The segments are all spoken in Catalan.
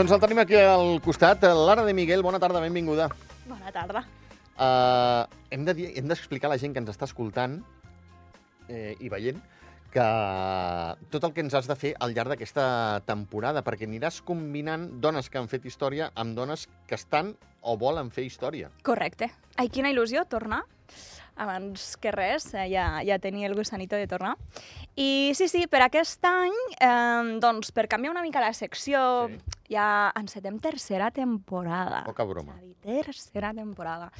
Doncs el tenim aquí al costat. Lara de Miguel, bona tarda, benvinguda. Bona tarda. Uh, hem de dir- hem d'explicar a la gent que ens està escoltant eh, i veient que tot el que ens has de fer al llarg d'aquesta temporada, perquè aniràs combinant dones que han fet història amb dones que estan o volen fer història. Correcte. Ai, quina il·lusió tornar. Abans que res, eh, ja, ja tenia el gusanito de tornar. I sí, sí, per aquest any, eh, doncs, per canviar una mica la secció, Sí. ja encetem tercera temporada. Poca broma. Tercera temporada.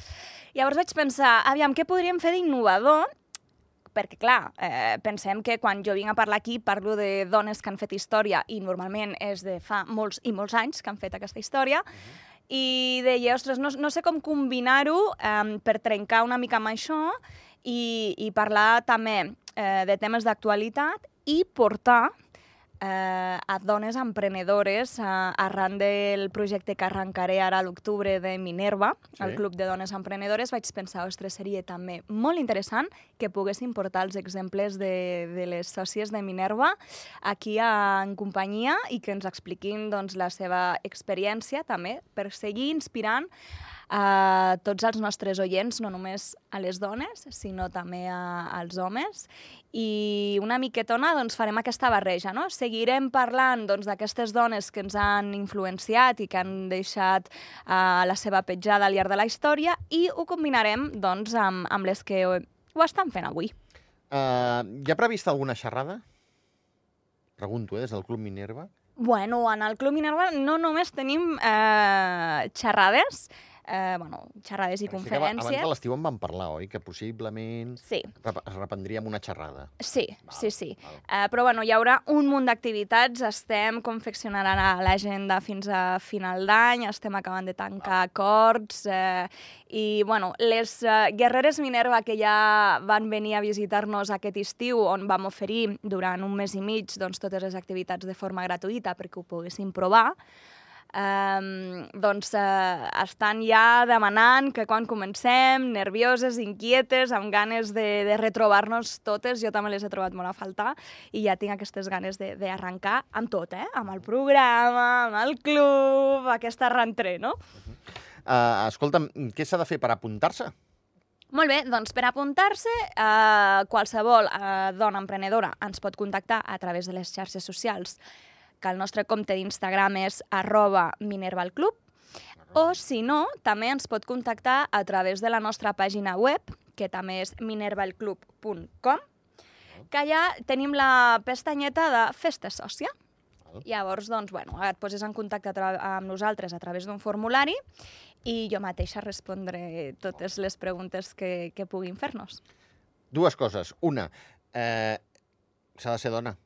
Llavors vaig pensar, aviam, què podríem fer d'innovador? Perquè, clar, eh, pensem que quan jo vinc a parlar aquí parlo de dones que han fet història i normalment és de fa molts i molts anys que han fet aquesta història, i deia, ostres, no, no sé com combinar-ho eh, per trencar una mica amb això i, i parlar també eh, de temes d'actualitat i portar eh, a dones emprenedores eh, arran del projecte que arrencaré ara a l'octubre de Minerva, Sí. el Club de Dones Emprenedores, vaig pensar, ostres, seria també molt interessant que poguessin portar els exemples de, de les sòcies de Minerva aquí a, en companyia i que ens expliquin doncs, la seva experiència també per seguir inspirant a tots els nostres oients, no només a les dones, sinó també a, als homes. I una miquetona doncs, farem aquesta barreja. No? Seguirem parlant doncs, d'aquestes dones que ens han influenciat i que han deixat uh, la seva petjada al llarg de la història i ho combinarem doncs, amb, amb les que ho, ho estan fent avui. Uh, hi ha prevista alguna xerrada? Pregunto, eh, des del Club Minerva. Bueno, en el Club Minerva no només tenim eh, xerrades, eh, bueno, xerrades i Perquè sí que aba- Abans conferències. de l'estiu en vam parlar, oi? Que possiblement Sí, es reprendria amb una xerrada. sí, Val, sí, sí. val. Uh, però bueno, hi haurà un munt d'activitats, estem confeccionant ara l'agenda fins a final d'any, estem acabant de tancar acords eh, i bueno, les uh, guerreres Minerva que ja van venir a visitar-nos aquest estiu on vam oferir durant un mes i mig doncs, totes les activitats de forma gratuïta perquè ho poguessin provar, Um, doncs uh, estan ja demanant que quan comencem, nervioses, inquietes, amb ganes de, de retrobar-nos totes, jo també les he trobat molt a faltar, i ja tinc aquestes ganes de- d'arrencar amb tot, eh? amb el programa, amb el club, aquesta rentré, no? Uh, escolta'm, què s'ha de fer per apuntar-se? Molt bé, doncs per apuntar-se, eh, qualsevol eh, dona emprenedora ens pot contactar a través de les xarxes socials, que el nostre compte d'Instagram és arroba minervalclub, o si no, també ens pot contactar a través de la nostra pàgina web, que també és minervalclub.com, que allà tenim la pestanyeta de Festa Sòcia. Llavors, doncs, bueno, et poses en contacte amb nosaltres a través d'un formulari i jo mateixa respondré totes les preguntes que, que puguin fer-nos. Dues coses. Una, eh, s'ha de ser dona.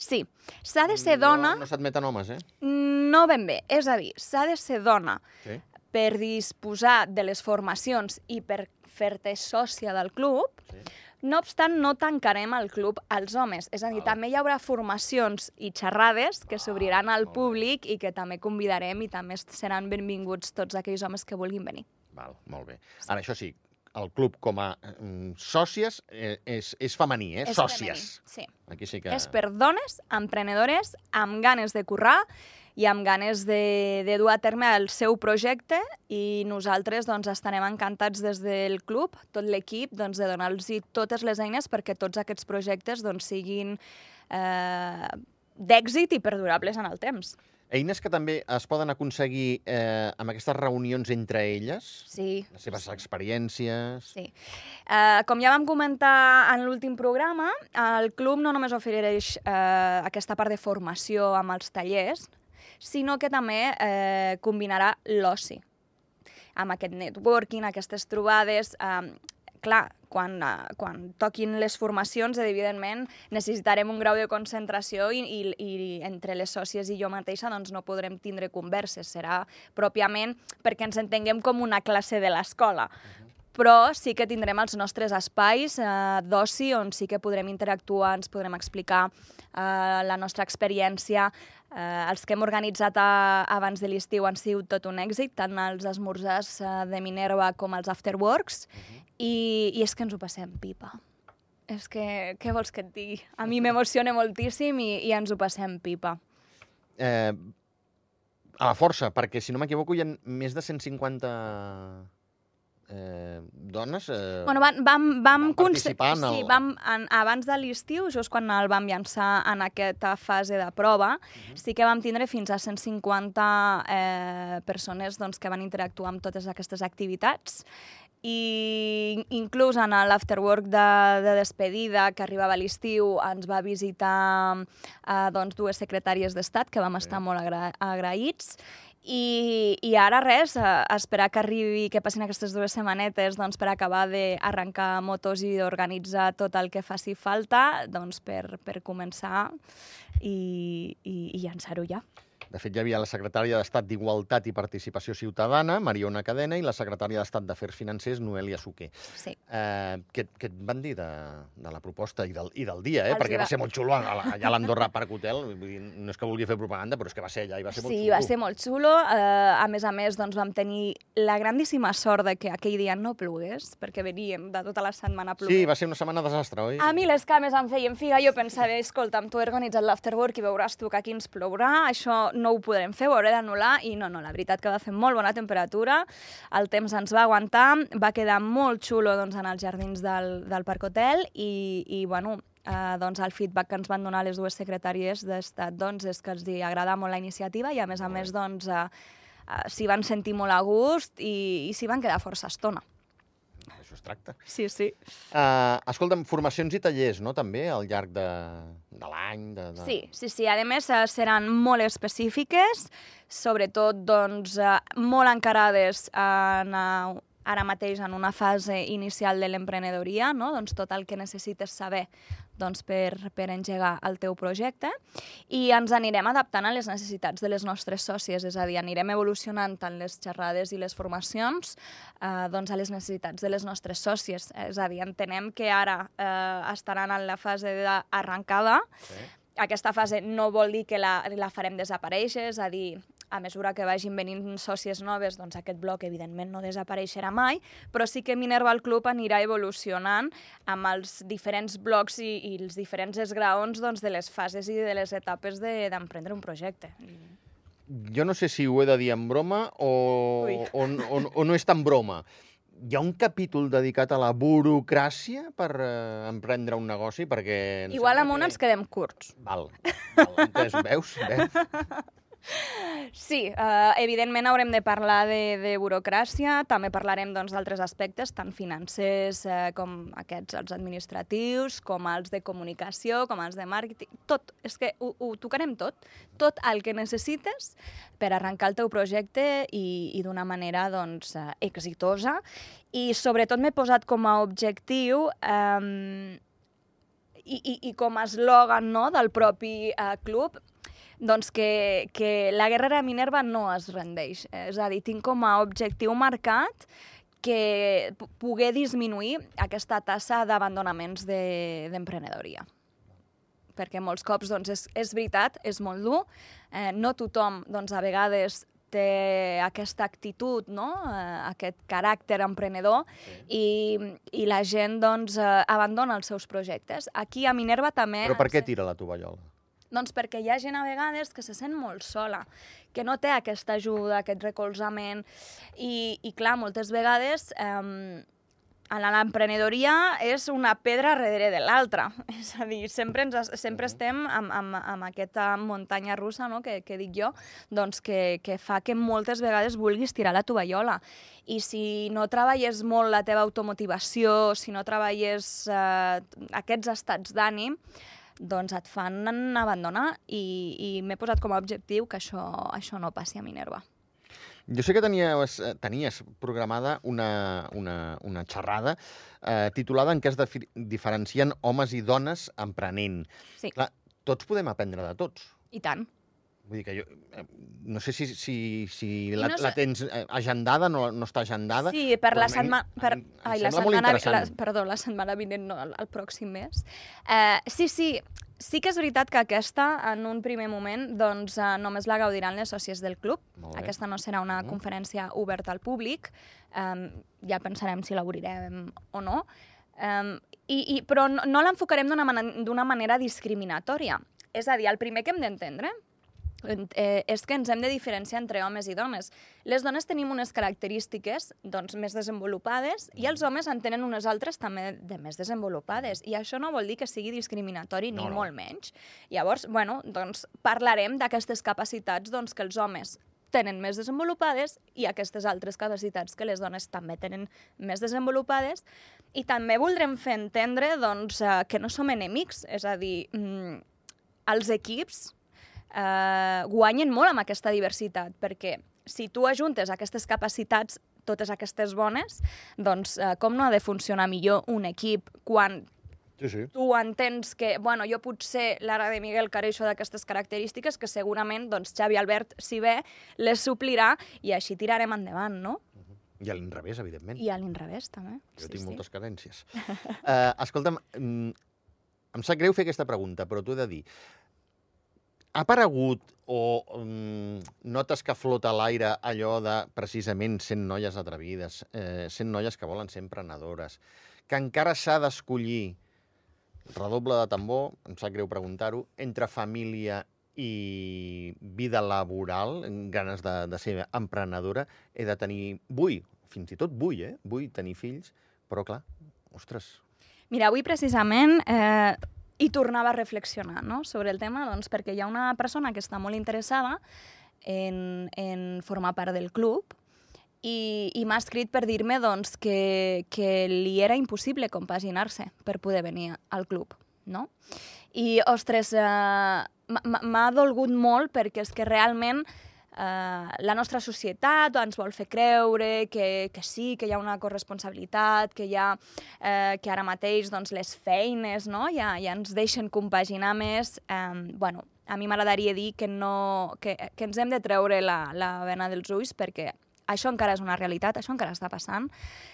Sí, s'ha de ser dona, No, no s'admeten homes, eh? no ben bé. És a dir, s'ha de ser dona Sí. per disposar de les formacions i per fer-te sòcia del club, sí. No obstant, no tancarem el club als homes. És a dir, Val. també hi haurà formacions i xerrades que s'obriran al públic i que també convidarem i també seran benvinguts tots aquells homes que vulguin venir. Val, molt bé. Ara, això sí, el club com a mm, sòcies eh, és, és femení, eh? És Sòcies. femení, Sí. Aquí sí que... És per dones emprenedores amb ganes de currar i amb ganes de, de dur a terme el seu projecte i nosaltres doncs, estarem encantats des del club, tot l'equip, doncs, de donar-los totes les eines perquè tots aquests projectes doncs, siguin eh, d'èxit i perdurables en el temps. Eines que també es poden aconseguir eh, amb aquestes reunions entre elles, Sí, les seves experiències... Sí. Uh, com ja vam comentar en l'últim programa, el club no només ofereix uh, aquesta part de formació amb els tallers, sinó que també uh, combinarà l'oci amb aquest networking, aquestes trobades... Um, clar, quan, uh, quan toquin les formacions, evidentment, necessitarem un grau de concentració i, i, i entre les sòcies i jo mateixa doncs, no podrem tindre converses. Serà pròpiament perquè ens entenguem com una classe de l'escola però sí que tindrem els nostres espais eh, d'oci on sí que podrem interactuar, ens podrem explicar eh, la nostra experiència. Eh, els que hem organitzat a, abans de l'estiu han sigut tot un èxit, tant els esmorzars eh, de Minerva com els afterworks, uh -huh. I, i és que ens ho passem pipa. És que, què vols que et digui? A mi m'emociona moltíssim i, i ens ho passem pipa. Eh, a la força, perquè, si no m'equivoco, hi ha més de 150 eh, dones... Eh, Bueno, vam, vam, vam, van conse- participar en sí, el- vam, en, abans de l'estiu, just quan el vam llançar en aquesta fase de prova, Mhm. sí que vam tindre fins a 150 eh, persones doncs, que van interactuar amb totes aquestes activitats i inclús en l'afterwork de, de despedida que arribava a l'estiu ens va visitar eh, doncs, dues secretàries d'Estat que vam estar molt agra agraïts i, I ara res, a, a esperar que arribi, que passin aquestes dues setmanetes doncs, per acabar d'arrencar motos i d'organitzar tot el que faci falta doncs, per, per començar i, i, i llançar-ho ja. De fet, hi havia la secretària d'Estat d'Igualtat i Participació Ciutadana, Mariona Cadena, i la secretària d'Estat d'Afers Financers, Noelia Suquer. Sí. Eh, què, què et van dir de, de la proposta i del, i del dia, eh? Els Perquè va... va- ser molt xulo allà a l'Andorra Park Hotel. Vull dir, no és que vulgui fer propaganda, però és que va ser allà i va ser molt Sí, xulo. va ser molt xulo. Uh, a més a més, doncs, vam tenir la grandíssima sort de que aquell dia no plogués, perquè veníem de tota la setmana plovent. Sí, va ser una setmana desastre, oi? A mi les cames em feien figa, jo pensava, escolta'm, tu he organitzat l'afterwork i veuràs tu que aquí ens plourà, això no ho podrem fer, ho hauré d'anul·lar, i no, no, la veritat que va fer molt bona temperatura, el temps ens va aguantar, va quedar molt xulo doncs, en els jardins del, del Parc Hotel, i, i bueno, eh, doncs el feedback que ens van donar les dues secretàries d'Estat doncs, és que els hi agrada molt la iniciativa i a més a més doncs, eh, eh, s'hi van sentir molt a gust i, i s'hi van quedar força estona. Això es tracta. Sí, sí. Uh, escolta'm, formacions i tallers, no?, també, al llarg de, de l'any. De, de... Sí, sí, sí. A més, eh, seran molt específiques, sobretot doncs, eh, molt encarades en, ara mateix en una fase inicial de l'emprenedoria, no? doncs tot el que necessites saber doncs, per, per engegar el teu projecte i ens anirem adaptant a les necessitats de les nostres sòcies, és a dir, anirem evolucionant tant les xerrades i les formacions eh, doncs a les necessitats de les nostres sòcies. És a dir, entenem que ara eh, estaran en la fase d'arrencada, Sí. aquesta fase no vol dir que la, la farem desaparèixer, és a dir, a mesura que vagin venint sòcies noves, doncs aquest bloc evidentment no desapareixerà mai, però sí que Minerva el club anirà evolucionant amb els diferents blocs i, i els diferents esgraons doncs, de les fases i de les etapes de- d'emprendre un projecte. Jo no sé si ho he de dir en broma o, Ui. o, o, o no és tan broma. Hi ha un capítol dedicat a la burocràcia per eh, emprendre un negoci? Perquè Igual un que- ens quedem curts. Val, val entès, veus? veus? Sí, eh, evidentment haurem de parlar de, de burocràcia, també parlarem doncs, d'altres aspectes, tant financers eh, com aquests, els administratius, com els de comunicació, com els de màrqueting, tot. És que ho, ho tocarem tot. Tot el que necessites per arrencar el teu projecte i, i d'una manera doncs, eh, exitosa. I sobretot m'he posat com a objectiu eh, i, i, i com a eslògan no, del propi eh, club doncs que, que la guerrera Minerva no es rendeix. És a dir, tinc com a objectiu marcat que pu- poder disminuir aquesta tassa d'abandonaments de- d'emprenedoria. Perquè molts cops, doncs, és, és veritat, és molt dur. Eh, no tothom, doncs, a vegades té aquesta actitud, no? eh, aquest caràcter emprenedor i, i la gent doncs, eh, abandona els seus projectes. Aquí a Minerva també... Però per què tira la tovallola? Doncs perquè hi ha gent a vegades que se sent molt sola, que no té aquesta ajuda, aquest recolzament, i, i clar, moltes vegades eh, en l'emprenedoria és una pedra darrere de l'altra. És a dir, sempre, ens, sempre estem amb, amb, amb aquesta muntanya russa, no?, que, que dic jo, doncs que, que fa que moltes vegades vulguis tirar la tovallola. I si no treballes molt la teva automotivació, si no treballes eh, aquests estats d'ànim, doncs et fan abandonar i, i m'he posat com a objectiu que això, això no passi a Minerva. Jo sé que tenies, eh, tenies programada una, una, una xerrada eh, titulada en què es diferencien homes i dones emprenent. Sí. Clar, tots podem aprendre de tots. I tant. Vull dir que jo eh, no sé si, si, si la, no sé- la tens eh, agendada, no, no està agendada. Sí, per la setmana... Per... em- em Ai, la setmana... La, perdó, la setmana vinent, no, el, el pròxim mes. Eh, sí, sí, sí que és veritat que aquesta, en un primer moment, doncs eh, només la gaudiran les sòcies del club. Aquesta no serà una Mhm. conferència oberta al públic. Um, ja pensarem si l'obrirem o no. Um, i, i, però no, no l'enfocarem d'una man manera discriminatòria. És a dir, el primer que hem d'entendre eh, és que ens hem de diferenciar entre homes i dones. Les dones tenim unes característiques doncs, més desenvolupades i els homes en tenen unes altres també de més desenvolupades. I això no vol dir que sigui discriminatori No, ni no. molt menys. Llavors, bueno, doncs parlarem d'aquestes capacitats doncs, que els homes tenen més desenvolupades i aquestes altres capacitats que les dones també tenen més desenvolupades. I també voldrem fer entendre doncs, eh, que no som enemics, és a dir, mm, els equips eh, guanyen molt amb aquesta diversitat, perquè si tu ajuntes aquestes capacitats, totes aquestes bones, doncs eh, com no ha de funcionar millor un equip quan Sí, sí. tu entens que, bueno, jo potser l'ara de Miguel careixo d'aquestes característiques que segurament doncs, Xavi Albert, si ve, les suplirà i així tirarem endavant, no? I a l'inrevés, evidentment. I a l'inrevés, també. Jo tinc moltes carències. uh, escolta'm, mm, em sap greu fer aquesta pregunta, però t'ho he de dir. Ha aparegut o mm, notes que flota a l'aire allò de, precisament, sent noies atrevides, eh, sent noies que volen ser emprenedores, que encara s'ha d'escollir, redoble de tambor, em sap greu preguntar-ho, entre família i vida laboral, ganes de, de ser emprenedora, he de tenir... Vull, fins i tot vull, eh? Vull tenir fills, però clar, ostres, Mira, avui precisament eh, hi tornava a reflexionar no? sobre el tema doncs, perquè hi ha una persona que està molt interessada en, en formar part del club i, i m'ha escrit per dir-me doncs, que, que li era impossible compaginar-se per poder venir al club. No? I, ostres, eh, m'ha dolgut molt perquè és que realment eh, la nostra societat ens vol fer creure que, que sí, que hi ha una corresponsabilitat, que hi ha eh, que ara mateix doncs, les feines no? ja, ja ens deixen compaginar més. Eh, bueno, a mi m'agradaria dir que, no, que, que ens hem de treure la, la vena dels ulls perquè això encara és una realitat, això encara està passant.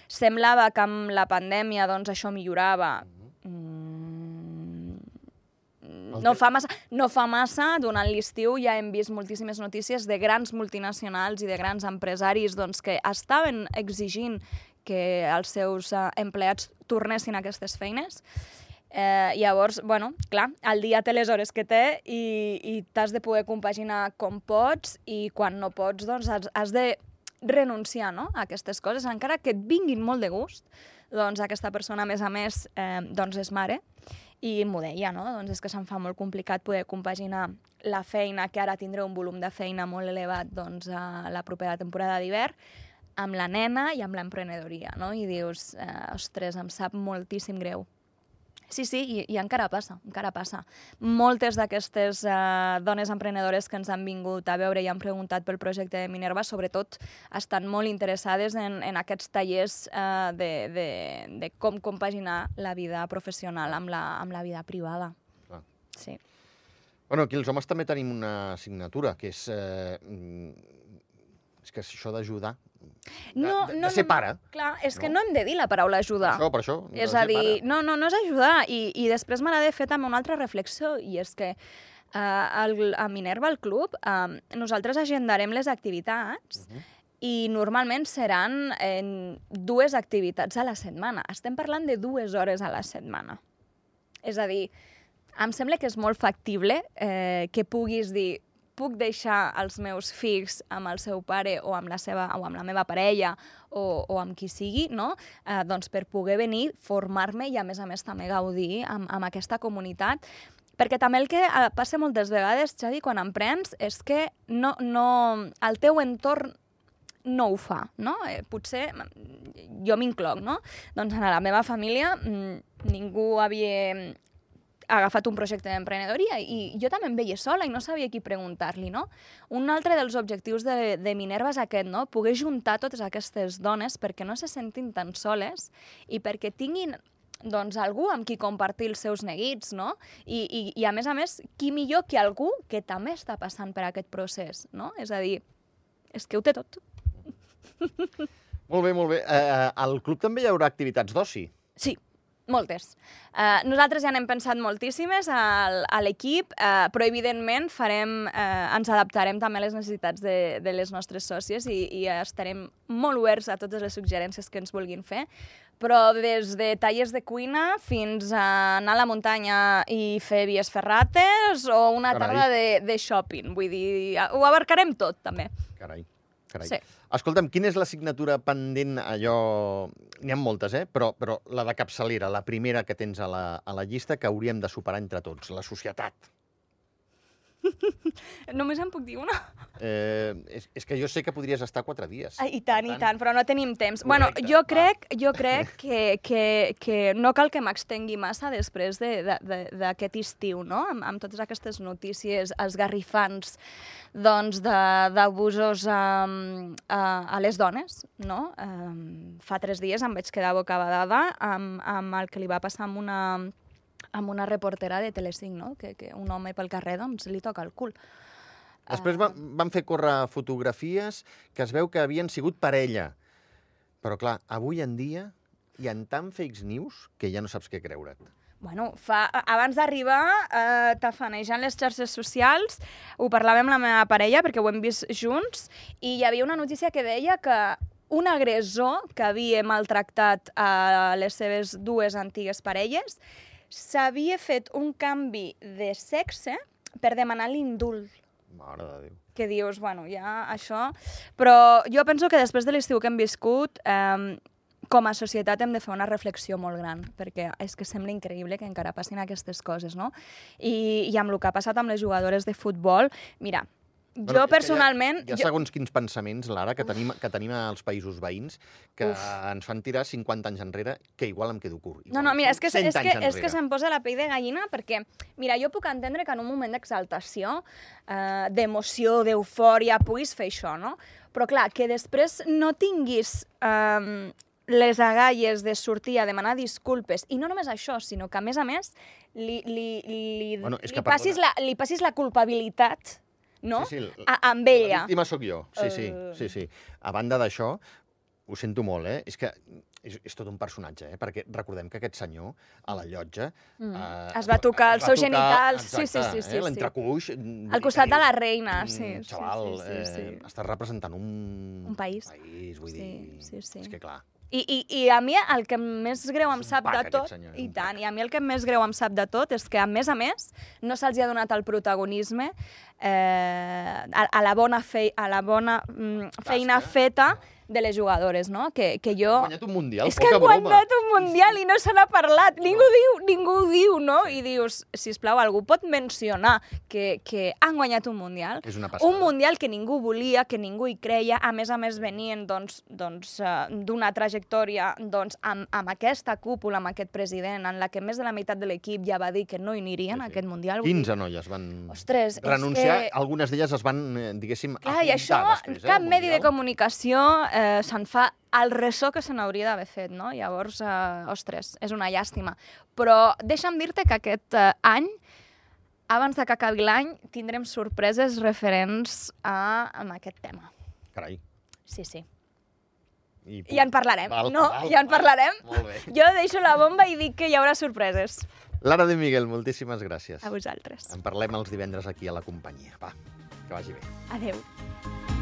Semblava que amb la pandèmia doncs, això millorava. Mm, no fa massa, no fa massa durant l'estiu ja hem vist moltíssimes notícies de grans multinacionals i de grans empresaris doncs, que estaven exigint que els seus uh, empleats tornessin a aquestes feines. Eh, llavors, bueno, clar, el dia té les hores que té i, i t'has de poder compaginar com pots i quan no pots, doncs has, has de renunciar no? a aquestes coses, encara que et vinguin molt de gust, doncs aquesta persona, a més a més, eh, doncs és mare, i m'ho deia, no? Doncs és que se'm fa molt complicat poder compaginar la feina, que ara tindré un volum de feina molt elevat doncs, a la propera temporada d'hivern, amb la nena i amb l'emprenedoria, no? I dius, eh, ostres, em sap moltíssim greu. Sí, sí, i, i encara passa, encara passa. Moltes d'aquestes eh, dones emprenedores que ens han vingut a veure i han preguntat pel projecte de Minerva, sobretot estan molt interessades en, en aquests tallers eh, de, de, de com compaginar la vida professional amb la, amb la vida privada. Clar. Sí. Bueno, aquí els homes també tenim una assignatura, que és... Eh, mm, és que això d'ajudar, de, No, de, no, de ser no, pare. Clar, és que no? no hem de dir la paraula ajudar. Això, per això. de És a dir, pare. no, no, no és ajudar. I, i després m'agrada fer també una altra reflexió, i és que uh, el, a Minerva, al club, uh, nosaltres agendarem les activitats Mhm. i normalment seran en dues activitats a la setmana. Estem parlant de dues hores a la setmana. És a dir, em sembla que és molt factible eh, que puguis dir puc deixar els meus fills amb el seu pare o amb la, seva, o amb la meva parella o, o amb qui sigui, no? eh, doncs per poder venir, formar-me i a més a més també gaudir amb, amb aquesta comunitat. Perquè també el que eh, passa moltes vegades, Xavi, quan emprens, és que no, no, el teu entorn no ho fa, no? Eh, potser, mm, jo m'incloc, no? Doncs a la meva família mm, ningú havia agafat un projecte d'emprenedoria i jo també em veia sola i no sabia qui preguntar-li, no? Un altre dels objectius de, de Minerva és aquest, no? Poder juntar totes aquestes dones perquè no se sentin tan soles i perquè tinguin doncs, algú amb qui compartir els seus neguits, no? I, i, I a més a més, qui millor que algú que també està passant per aquest procés, no? És a dir, és que ho té tot. Molt bé, molt bé. Eh, al club també hi haurà activitats d'oci. Sí, Moltes. Uh, nosaltres ja n'hem pensat moltíssimes al, a l'equip, uh, però evidentment farem, uh, ens adaptarem també a les necessitats de, de les nostres sòcies i, i estarem molt oberts a totes les suggerències que ens vulguin fer, però des de tallers de cuina fins a anar a la muntanya i fer vies ferrates o una Carai. tarda de, de shopping. Vull dir, ho abarcarem tot, també. Carai. Carai. Sí. Escolta'm, quina és l'assignatura pendent allò... N'hi ha moltes, eh? Però, però la de capçalera, la primera que tens a la, a la llista que hauríem de superar entre tots, la societat. Només en puc dir una? Eh, és, és que jo sé que podries estar quatre dies. I tant, Per i tant, però no tenim temps. bueno, jo va. crec, jo crec que, que, que no cal que m'extengui massa després de- de- de- d'aquest estiu, no? Amb, amb totes aquestes notícies esgarrifants doncs, d'abusos um, a, a les dones, no? Um, fa tres dies em vaig quedar bocabadada amb, amb el que li va passar amb una, amb una reportera de Telecinc, no? Que, que un home pel carrer doncs, li toca el cul. Després van, van fer córrer fotografies que es veu que havien sigut parella. Però, clar, avui en dia hi ha tant fakes news que ja no saps què creure't. Bueno, fa, abans d'arribar, eh, tafanejant les xarxes socials, ho parlàvem amb la meva parella, perquè ho hem vist junts, i hi havia una notícia que deia que un agressor que havia maltractat a les seves dues antigues parelles s'havia fet un canvi de sexe per demanar l'indult Mare de Déu. que dius, bueno, ja això... Però jo penso que després de l'estiu que hem viscut, eh, com a societat hem de fer una reflexió molt gran, perquè és que sembla increïble que encara passin aquestes coses, no? I, i amb el que ha passat amb les jugadores de futbol, mira, Bueno, jo personalment... Hi ha, hi ha jo... segons quins pensaments, Lara, que tenim, que tenim als països veïns, que Uf. ens fan tirar 50 anys enrere, que igual em quedo curt. No, Igual no, mira, és que, 100 és que, és que se'm posa la pell de gallina perquè, mira, jo puc entendre que en un moment d'exaltació, eh, d'emoció, d'eufòria, puguis fer això, no? Però clar, que després no tinguis eh, les agalles de sortir a demanar disculpes, i no només això, sinó que a més a més li, li, li, Bueno, li, passis, la, li passis la culpabilitat, no? Sí, sí, a, amb La ella. víctima sóc jo, sí, sí, Eh. sí, sí. A banda d'això, ho sento molt, eh? És que és, és tot un personatge, eh? Perquè recordem que aquest senyor, a la llotja... Mm. Eh, Es va tocar els seus genitals. Sí, sí, exacte, sí, sí, Eh? sí. L'entrecuix... Al costat de la reina, sí. Mm, sí, Xaval, sí, sí, sí. eh, estàs representant un... Un país. país vull Sí, dir... sí, sí. És que clar, I, i, I a mi el que més greu em sap pac, de tot, senyor, i tant, pac. i a mi el que més greu em sap de tot és que, a més a més, no se'ls ha donat el protagonisme eh, a, a la bona, fei, a la bona mm, feina feta de les jugadores, no? Que, que jo... ha guanyat un mundial, És que broma. guanyat un mundial i no se n'ha parlat. Ningú diu, ningú diu, no? I dius, si plau, algú pot mencionar que, que han guanyat un mundial? És una passada. Un mundial que ningú volia, que ningú hi creia, a més a més venien doncs, doncs, eh, d'una trajectòria doncs, amb, amb aquesta cúpula, amb aquest president, en la que més de la meitat de l'equip ja va dir que no hi anirien Sí, a sí. aquest mundial. Vull dir, 15 noies van Ostres, renunciar, que- algunes d'elles es van, eh, diguéssim, Clar, i això, després, eh, cap medi de comunicació eh, se'n fa el ressò que se n'hauria d'haver fet, no? Llavors, eh, ostres, és una llàstima. Però deixa'm dir-te que aquest eh, any, abans de que acabi l'any, tindrem sorpreses referents a, a aquest tema. Carai. Sí, sí. I, Ja en parlarem, Val, no? val, ja en val. parlarem. Molt bé. Jo deixo la bomba i dic que hi haurà sorpreses. Lara de Miguel, moltíssimes gràcies. A vosaltres. En parlem els divendres aquí a la companyia. Va, que vagi bé. Adeu.